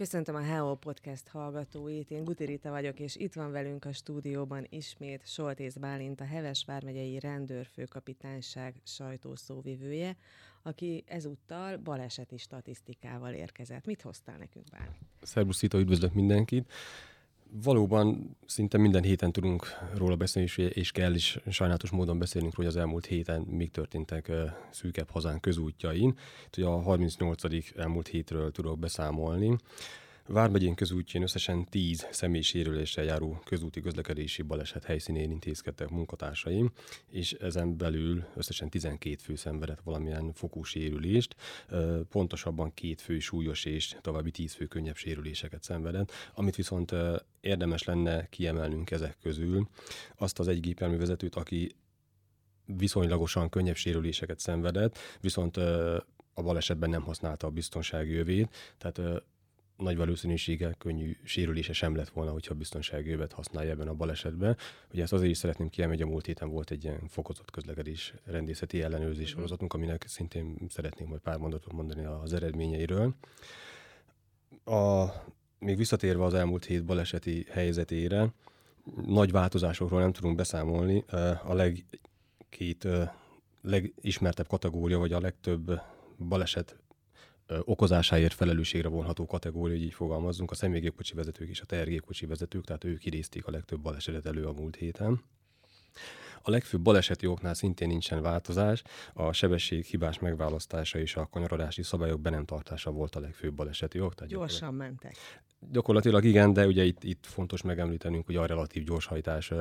Köszöntöm a Heo Podcast hallgatóit, én Guti Rita vagyok, és itt van velünk a stúdióban ismét Soltész Bálint, a Heves vármegyei rendőrfőkapitányság sajtószóvivője, aki ezúttal baleseti statisztikával érkezett. Mit hoztál nekünk, Bálint? Szervusz, Szita, üdvözlök mindenkit! Valóban szinte minden héten tudunk róla beszélni, és kell is sajnálatos módon beszélnünk hogy az elmúlt héten még történtek szűkebb hazán közútjain. Ugye a 38. elmúlt hétről tudok beszámolni. Vármegyén közútjén összesen 10 személysérüléssel járó közúti közlekedési baleset helyszínén intézkedtek munkatársaim, és ezen belül összesen 12 fő szenvedett valamilyen fokú sérülést, pontosabban két fő súlyos és további 10 fő könnyebb sérüléseket szenvedett, amit viszont érdemes lenne kiemelnünk ezek közül azt az egy gépjárművezetőt, aki viszonylagosan könnyebb sérüléseket szenvedett, viszont a balesetben nem használta a biztonsági övét, tehát nagy valószínűséggel könnyű sérülése sem lett volna, hogyha biztonsági övet használja ebben a balesetben. Ugye ezt azért is szeretném kiemelni, hogy a múlt héten volt egy ilyen fokozott közlekedés rendészeti ellenőrzés sorozatunk, aminek szintén szeretnék majd pár mondatot mondani az eredményeiről. A, még visszatérve az elmúlt hét baleseti helyzetére, nagy változásokról nem tudunk beszámolni. A legkét legismertebb kategória, vagy a legtöbb baleset okozásáért felelősségre vonható kategória, így fogalmazzunk, a személygépkocsi vezetők és a tehergépkocsi vezetők, tehát ők idézték a legtöbb balesetet elő a múlt héten. A legfőbb baleseti oknál szintén nincsen változás, a sebesség hibás megválasztása és a kanyarodási szabályok be nem tartása volt a legfőbb baleseti ok. Tehát Gyorsan mentek. Gyakorlatilag igen, de ugye itt, itt fontos megemlítenünk ugye a relatív gyorshajtás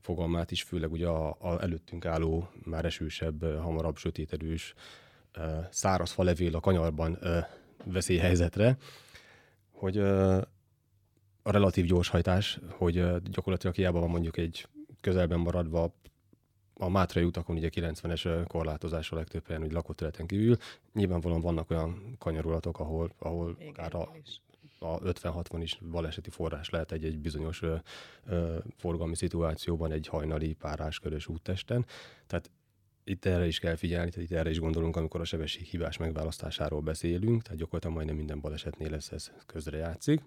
fogalmát is, főleg ugye a, a előttünk álló, már esősebb, hamarabb sötétedős száraz falevél a kanyarban veszélyhelyzetre, hogy a relatív gyorshajtás, hogy gyakorlatilag hiába van mondjuk egy közelben maradva a Mátrai utakon ugye 90-es korlátozás a legtöbb helyen, hogy lakott területen kívül. Nyilvánvalóan vannak olyan kanyarulatok, ahol, ahol Igen, akár a, a 50-60 is baleseti forrás lehet egy, egy bizonyos ö, ö, forgalmi szituációban egy hajnali páráskörös úttesten. Tehát itt erre is kell figyelni, tehát itt erre is gondolunk, amikor a sebesség hibás megválasztásáról beszélünk, tehát gyakorlatilag majdnem minden balesetnél lesz ez közrejátszik.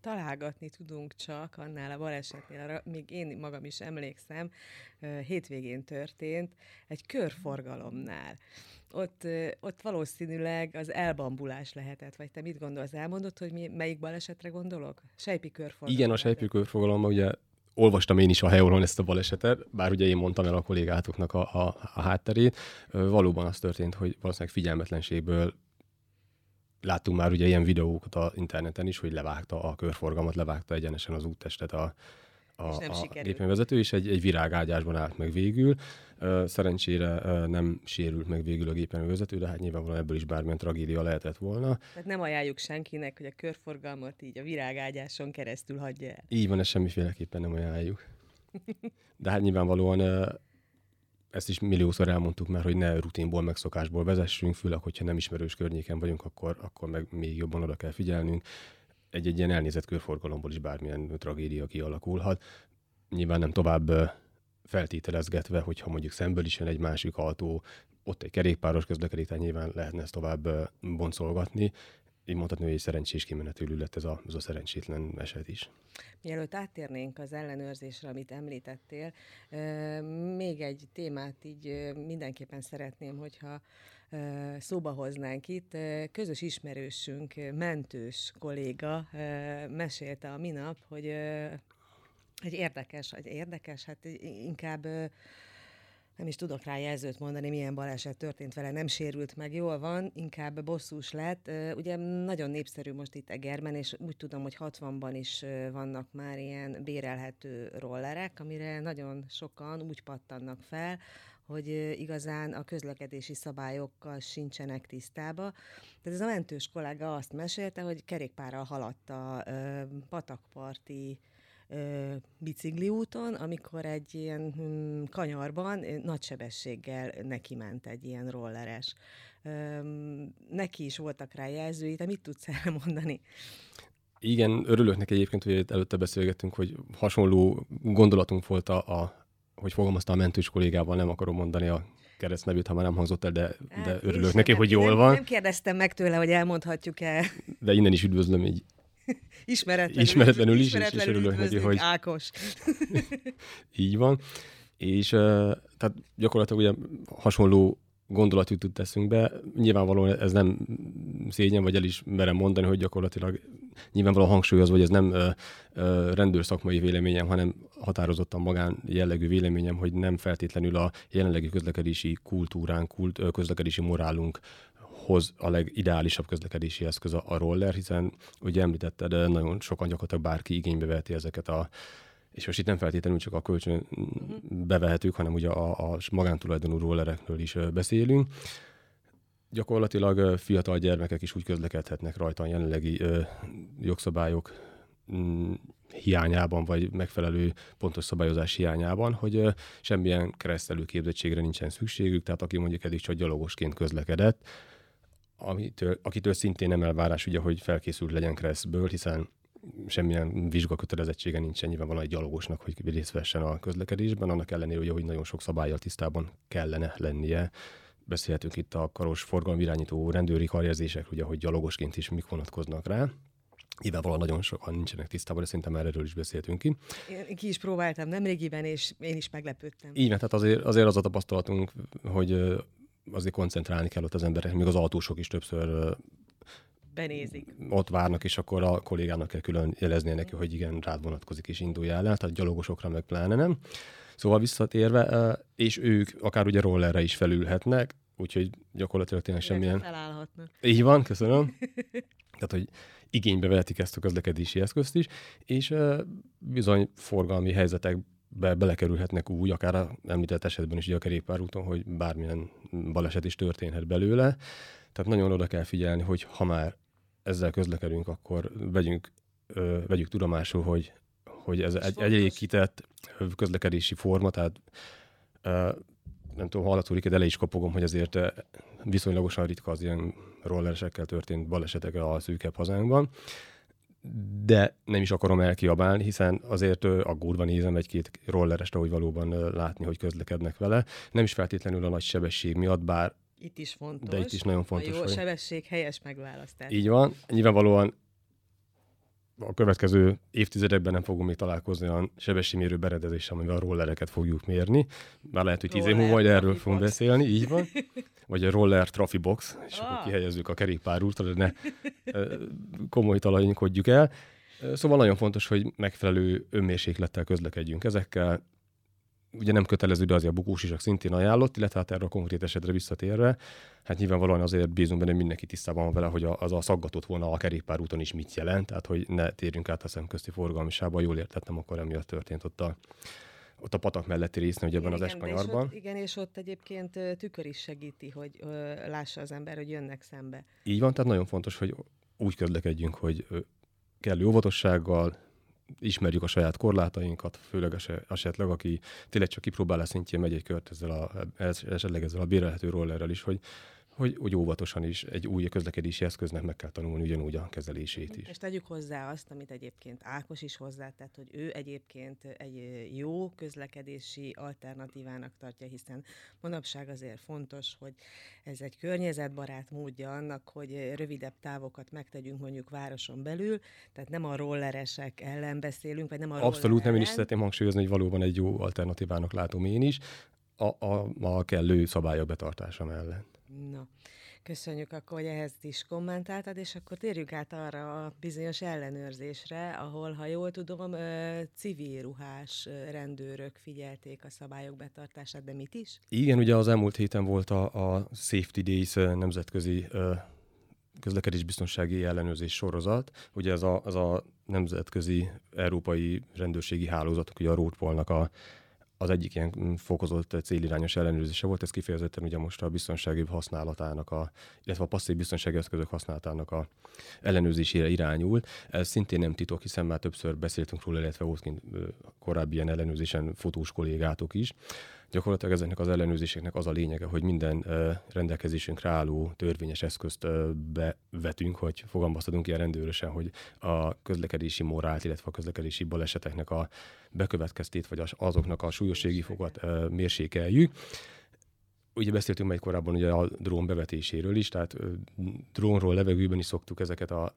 találgatni tudunk csak annál a balesetnél, arra még én magam is emlékszem, hétvégén történt, egy körforgalomnál. Ott, ott valószínűleg az elbambulás lehetett, vagy te mit gondolsz? Elmondod, hogy mi, melyik balesetre gondolok? Sejpi körforgalom. Igen, a sejpi körforgalomban ugye olvastam én is a Heolon ezt a balesetet, bár ugye én mondtam el a kollégátoknak a, a, a hátterét. Valóban az történt, hogy valószínűleg figyelmetlenségből láttunk már ugye ilyen videókat az interneten is, hogy levágta a körforgalmat, levágta egyenesen az úttestet a, a, a gépjárművezető, és egy, egy virágágyásban állt meg végül. Szerencsére nem sérült meg végül a gépjárművezető, de hát nyilvánvalóan ebből is bármilyen tragédia lehetett volna. Tehát nem ajánljuk senkinek, hogy a körforgalmat így a virágágyáson keresztül hagyja el. Így van, ezt semmiféleképpen nem ajánljuk. De hát nyilvánvalóan ezt is milliószor elmondtuk már, hogy ne rutinból, megszokásból vezessünk, főleg, hogyha nem ismerős környéken vagyunk, akkor, akkor meg még jobban oda kell figyelnünk egy-egy ilyen elnézett körforgalomból is bármilyen tragédia kialakulhat. Nyilván nem tovább feltételezgetve, hogyha mondjuk szemből is jön egy másik autó, ott egy kerékpáros közlekedik, tehát nyilván lehetne ezt tovább boncolgatni. Így mondhatni, hogy egy szerencsés kimenetülő lett ez a, ez a szerencsétlen eset is. Mielőtt áttérnénk az ellenőrzésre, amit említettél, még egy témát így mindenképpen szeretném, hogyha szóba hoznánk itt. Közös ismerősünk, mentős kolléga mesélte a minap, hogy egy érdekes, egy érdekes, hát inkább nem is tudok rá jelzőt mondani, milyen baleset történt vele, nem sérült meg, jól van, inkább bosszús lett. Ugye nagyon népszerű most itt Egerben, és úgy tudom, hogy 60-ban is vannak már ilyen bérelhető rollerek, amire nagyon sokan úgy pattannak fel, hogy igazán a közlekedési szabályokkal sincsenek tisztába. Tehát ez a mentős kollega azt mesélte, hogy kerékpárral haladt a patakparti bicikli úton, amikor egy ilyen hm, kanyarban nagy sebességgel neki ment egy ilyen rolleres. Neki is voltak rá jelzői, de mit tudsz erre mondani? Igen, örülök neki egyébként, hogy előtte beszélgettünk, hogy hasonló gondolatunk volt a, a hogy fogalmazta a mentős kollégával, nem akarom mondani a keresztnevét, ha már nem hangzott el, de, de Hát, örülök én neki, hogy jól nem, van. Nem kérdeztem meg tőle, hogy elmondhatjuk-e De innen is üdvözlöm így ismeretlenül. Ismeretlenül is, és- és ismeretlenül örülök neki, hogy- Ákos. Így van. És tehát gyakorlatilag ugye hasonló gondolat jutott eszünkbe. Nyilvánvalóan ez nem szégyen, vagy el is merem mondani, hogy gyakorlatilag nyilvánvalóan hangsúlyozva, hogy ez nem uh, uh, rendőr szakmai véleményem, hanem határozottan magán jellegű véleményem, hogy nem feltétlenül a jelenlegi közlekedési kultúránk, kult, ö, közlekedési morálunk hoz a legideálisabb közlekedési eszköz a, a roller, hiszen ugye említetted, ö, nagyon sokan gyakorlatilag bárki igénybe veheti ezeket a és most itt nem feltétlenül csak a kölcsön bevehetők, hanem ugye a, a magántulajdonú rollerekről is ö, beszélünk. Gyakorlatilag ö, fiatal gyermekek is úgy közlekedhetnek rajta a jelenlegi ö, jogszabályok mm, hiányában, vagy megfelelő pontos szabályozás hiányában, hogy ö, semmilyen keresztelő képzettségre nincsen szükségük, tehát aki mondjuk eddig csak gyalogosként közlekedett, amitől, akitől szintén nem elvárás, ugye, hogy felkészült legyen keresztből, hiszen semmilyen vizsgakötelezettsége nincsen nyilvánvalóan egy gyalogosnak, hogy részt vessen a közlekedésben, annak ellenére, ugye, hogy nagyon sok szabályjal tisztában kellene lennie. Beszélhetünk itt a karos forgalmi irányító rendőri karjelzések, ugye, hogy gyalogosként is mik vonatkoznak rá. Nyilvánvalóan nagyon sokan nincsenek tisztában, de szerintem már erről is beszéltünk itt. Én ki is próbáltam nemrégiben, és én is meglepődtem. Így tehát azért, azért az a tapasztalatunk, hogy azért koncentrálni kell ott az emberek, még az autósok is többször Benézik. ott várnak, és akkor a kollégának kell külön jeleznie neki, hogy igen, rád vonatkozik, és induljál el, tehát gyalogosokra meg pláne nem. Szóval visszatérve, és ők akár ugye rollerre is felülhetnek, úgyhogy gyakorlatilag tényleg semmilyen... Felállhatnak. Így van, köszönöm. Tehát, hogy igénybe vehetik ezt a közlekedési eszközt is, és bizony forgalmi helyzetekbe belekerülhetnek úgy, akár a említett esetben is ugye a kerékpárúton, hogy bármilyen baleset is történhet belőle. Tehát nagyon oda kell figyelni, hogy ha már ezzel közlekedünk, akkor vegyünk, ö, vegyük tudomásul, hogy, hogy ez egy, egy fontos. elég közlekedési forma, tehát ö, nem tudom, hallatszódik, de le is kopogom, hogy azért viszonylagosan ritka az ilyen rolleresekkel történt balesetek a szűkebb hazánkban. De nem is akarom elkiabálni, hiszen azért aggódva nézem egy-két rollerest, ahogy valóban látni, hogy közlekednek vele. Nem is feltétlenül a nagy sebesség miatt, bár Itt is fontos. De itt is nagyon fontos, A jó hogy- sebesség, helyes megválasztás. Így van. Nyilvánvalóan a következő évtizedekben nem fogunk még találkozni olyan sebességmérő berendezéssel, amivel a rollereket fogjuk mérni. Már lehet, hogy tíz év múlva majd erről fogunk beszélni, így van. Vagy a roller trafibox, és Ah. akkor kihelyezzük a kerékpárútra, de ne komoly talajinkodjuk el. Szóval nagyon fontos, hogy megfelelő önmérséklettel közlekedjünk ezekkel. Ugye nem kötelező, de azért a bukós is szintén ajánlott, illetve hát erre a konkrét esetre visszatérve, hát nyilvánvalóan azért bízunk benne, hogy mindenki tisztában van vele, hogy az a szaggatott volna a kerékpárúton is mit jelent, tehát hogy ne térjünk át a szemközti forgalmisába, jól értettem, akkor emiatt történt ott a, ott a patak melletti résznél, ugye ebben az ott, igen, és ott egyébként tükör is segíti, hogy ö, lássa az ember, hogy jönnek szembe. Így van, tehát nagyon fontos, hogy úgy közlekedjünk, hogy kellő óvatossággal, ismerjük a saját korlátainkat, főleg es- esetleg, aki tényleg csak kipróbálás szintjén megy egy kört ezzel a, esetleg ezzel a bérelhető rollerrel is, hogy, hogy, hogy óvatosan is egy új közlekedési eszköznek meg kell tanulni ugyanúgy a kezelését is. És tegyük hozzá azt, amit egyébként Ákos is hozzátett, hogy ő egyébként egy jó közlekedési alternatívának tartja, hiszen manapság azért fontos, hogy ez egy környezetbarát módja annak, hogy rövidebb távokat megtegyünk mondjuk városon belül, tehát nem a rolleresek ellen beszélünk, vagy nem a Abszolút nem, én is szeretném hangsúlyozni, hogy valóban egy jó alternatívának látom én is, a, a, a kellő szabályok betartása mellett. Na, köszönjük akkor, hogy ehhez is kommentáltad, és akkor térjünk át arra a bizonyos ellenőrzésre, ahol, ha jól tudom, civil ruhás rendőrök figyelték a szabályok betartását, de mit is? Igen, ugye az elmúlt héten volt a, a Safety Days nemzetközi közlekedésbiztonsági ellenőrzés sorozat. Ugye ez a, az a nemzetközi európai rendőrségi hálózat, ugye a Roadpolnak a, az egyik ilyen mm, fokozott célirányos ellenőrzése volt, ez kifejezetten ugye most a biztonsági használatának, a, illetve a passzív biztonsági eszközök használatának a ellenőrzésére irányul. Ez szintén nem titok, hiszen már többször beszéltünk róla, illetve volt korábbi ilyen ellenőrzésen fotós kollégátok is. Gyakorlatilag ezeknek az ellenőrzéseknek az a lényege, hogy minden rendelkezésünkre álló törvényes eszközt bevetünk, hogy fogalmazhatunk ilyen rendőrösen, hogy a közlekedési morált, illetve a közlekedési baleseteknek a bekövetkeztét, vagy az- azoknak a súlyosségi fogat mérsékeljük. ugye beszéltünk majd korábban ugye a drón bevetéséről is, tehát drónról levegőben is szoktuk ezeket a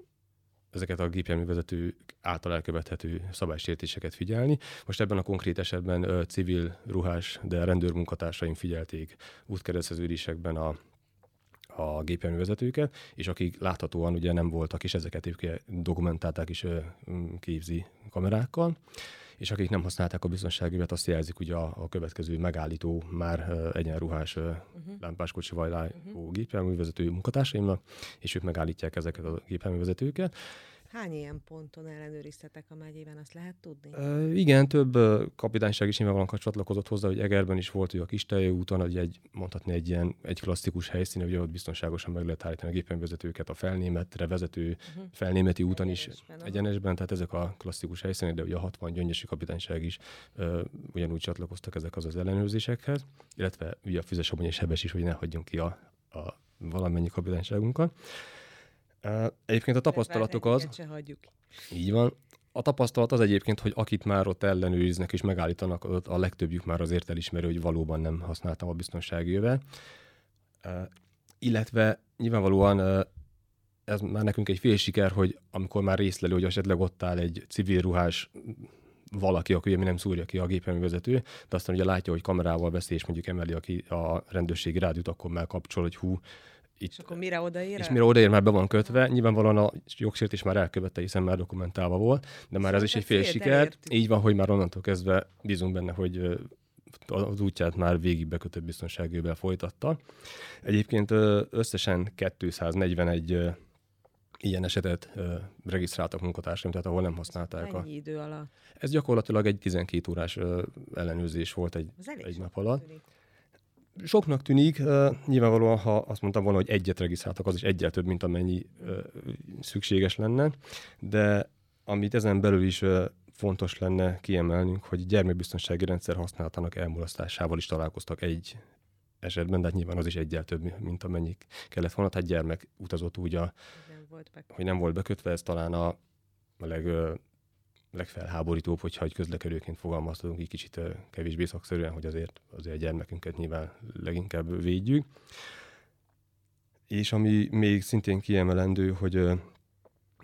ezeket a gépjárművezető által elkövethető szabálysértéseket figyelni. Most ebben a konkrét esetben ö, civil ruhás, de rendőrmunkatársaim figyelték útkereszteződésekben a, a gépjárművezetőket, és akik láthatóan ugye nem voltak, és ezeket dokumentálták is képzi kamerákkal és akik nem használták a biztonságivet, azt jelzik ugye a, a következő megállító már uh, egyenruhás uh, uh-huh. lámpáskocsi uh-huh. gépjárművezető munkatársaimnak, és ők megállítják ezeket a gépjárművezetőket. Hány ilyen ponton ellenőriztetek a megyében, azt lehet tudni? Uh, igen, több kapitányság is nyilvánvalóan csatlakozott hozzá, hogy Egerben is volt, hogy a Kisteljő úton, hogy egy, mondhatni egy ilyen egy klasszikus helyszín, hogy ott biztonságosan meg lehet állítani a gépjárművezetőket a felnémetre vezető uh-huh. felnémeti úton egyenesben, is egyenesben, tehát ezek a klasszikus helyszínek, de ugye a 60 gyöngyösi kapitányság is uh, ugyanúgy csatlakoztak ezek az, az ellenőrzésekhez, illetve ugye a Füzesabony és Hebes is, hogy ne hagyjunk ki a, a valamennyi kapitányságunkat. Egyébként a tapasztalatok az... Se hagyjuk. Így van. A tapasztalat az egyébként, hogy akit már ott ellenőriznek és megállítanak, ott a legtöbbjük már azért elismerő, hogy valóban nem használtam a biztonsági jöve. illetve nyilvánvalóan ez már nekünk egy fél siker, hogy amikor már részlelő, hogy esetleg ott áll egy civil ruhás valaki, aki ugye nem szúrja ki a gépjárművezető, de aztán ugye látja, hogy kamerával beszél, és mondjuk emeli a, a rendőrségi rádiót, akkor már kapcsol, hogy hú, itt, és akkor mire odaér? És mire odaér, már be van kötve. Nyilvánvalóan a jogsértés már elkövette, hiszen már dokumentálva volt, de már ez is egy fél siker. Így van, hogy már onnantól kezdve bízunk benne, hogy az útját már végig bekötött biztonságővel folytatta. Egyébként összesen 241 ilyen esetet regisztráltak munkatársaim, tehát ahol nem használták. Mennyi a... idő alatt? Ez gyakorlatilag egy 12 órás ellenőrzés volt egy, egy nap alatt. Tűnik soknak tűnik, uh, nyilvánvalóan, ha azt mondtam volna, hogy egyet regisztráltak, az is egyel több, mint amennyi uh, szükséges lenne, de amit ezen belül is uh, fontos lenne kiemelnünk, hogy gyermekbiztonsági rendszer használatának elmulasztásával is találkoztak egy esetben, de hát nyilván az is egyel több, mint amennyi kellett volna. Tehát gyermek utazott úgy, a, nem volt hogy nem volt bekötve, ez talán a, a leg, legfelháborítóbb, hogyha egy közlekedőként fogalmaztunk, egy kicsit kevésbé szakszerűen, hogy azért, azért a gyermekünket nyilván leginkább védjük. És ami még szintén kiemelendő, hogy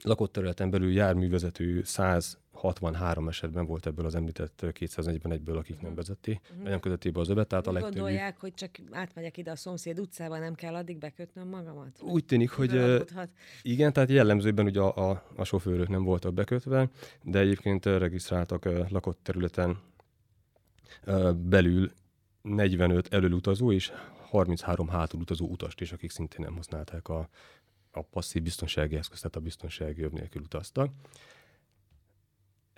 lakott területen belül járművezető 100 63 esetben volt ebből az említett 241-ből, akik nem vezették, uh-huh. nem kötötték be az övet, tehát Úgy a legtöbb. gondolják, hogy csak átmegyek ide a szomszéd utcába, nem kell addig bekötnöm magamat? Úgy tűnik, hogy adódhat? igen, tehát jellemzőben ugye a, a, a sofőrök nem voltak bekötve, de egyébként regisztráltak lakott területen belül 45 elölutazó és 33 hátulutazó utast is, akik szintén nem használták a, a passzív biztonsági eszközt, tehát a biztonsági öv nélkül utaztak.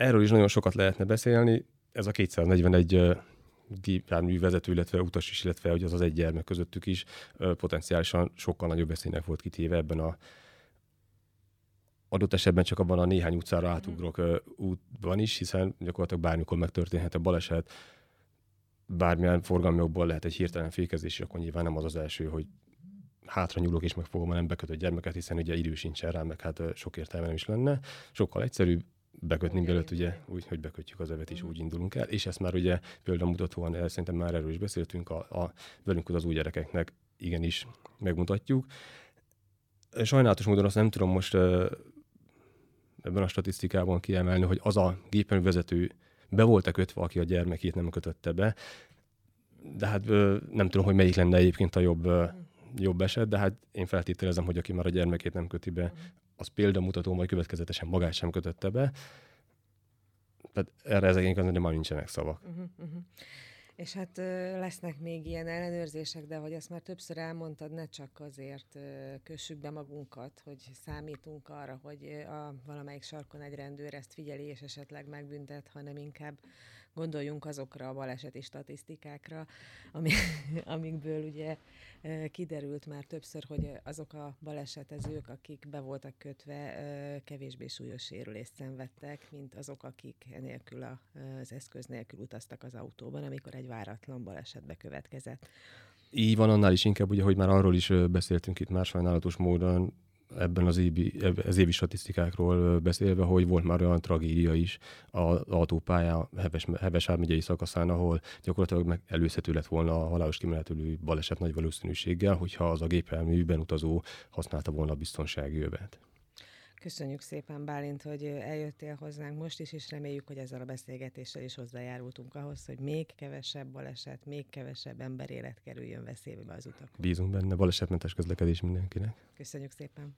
Erről is nagyon sokat lehetne beszélni. Ez a 241 gépjármű vezető, illetve utas is, illetve hogy az az egy gyermek közöttük is potenciálisan sokkal nagyobb veszélynek volt kitéve ebben a adott esetben csak abban a néhány utcára átugrok uh, útban is, hiszen gyakorlatilag bármikor megtörténhet a baleset, bármilyen forgalmi lehet egy hirtelen fékezés, és akkor nyilván nem az az első, hogy hátra nyúlok és megfogom a nem bekötött gyermeket, hiszen ugye idő sincsen rá, meg hát sok értelme nem is lenne. Sokkal egyszerűbb, bekötni belőtt, ugye úgy, hogy bekötjük az evet, és úgy indulunk el. És ezt már ugye példamutatóan, el, szerintem már erről is beszéltünk, a, a velünk az új gyerekeknek igenis megmutatjuk. Sajnálatos módon azt nem tudom most ebben a statisztikában kiemelni, hogy az a gépjárművezető be volt-e kötve, aki a gyermekét nem kötötte be, de hát nem tudom, hogy melyik lenne egyébként a jobb, jobb eset, de hát én feltételezem, hogy aki már a gyermekét nem köti be, az példamutató, majd következetesen magát sem kötötte be. Tehát erre ezek azért már nincsenek szavak. Uh-huh, uh-huh. És hát lesznek még ilyen ellenőrzések, de hogy ezt már többször elmondtad, ne csak azért kössük be magunkat, hogy számítunk arra, hogy a valamelyik sarkon egy rendőr ezt figyeli, és esetleg megbüntet, hanem inkább gondoljunk azokra a baleseti statisztikákra, ami, amikből ugye kiderült már többször, hogy azok a balesetezők, akik be voltak kötve, kevésbé súlyos sérülést szenvedtek, mint azok, akik nélkül az eszköz nélkül utaztak az autóban, amikor egy váratlan balesetbe következett. Így van, annál is inkább, ugye, hogy már arról is beszéltünk itt már sajnálatos módon, ebben az évi, az évi statisztikákról beszélve, hogy volt már olyan tragédia is az autópálya Heves, Heves megyei szakaszán, ahol gyakorlatilag meg előzhető lett volna a halálos kimenetelő baleset nagy valószínűséggel, hogyha az a gépjárműben utazó használta volna a biztonsági övet. Köszönjük szépen, Bálint, hogy eljöttél hozzánk most is, és reméljük, hogy ezzel a beszélgetéssel is hozzájárultunk ahhoz, hogy még kevesebb baleset, még kevesebb ember élet kerüljön veszélybe az utakon. Bízunk benne, balesetmentes közlekedés mindenkinek. Köszönjük szépen.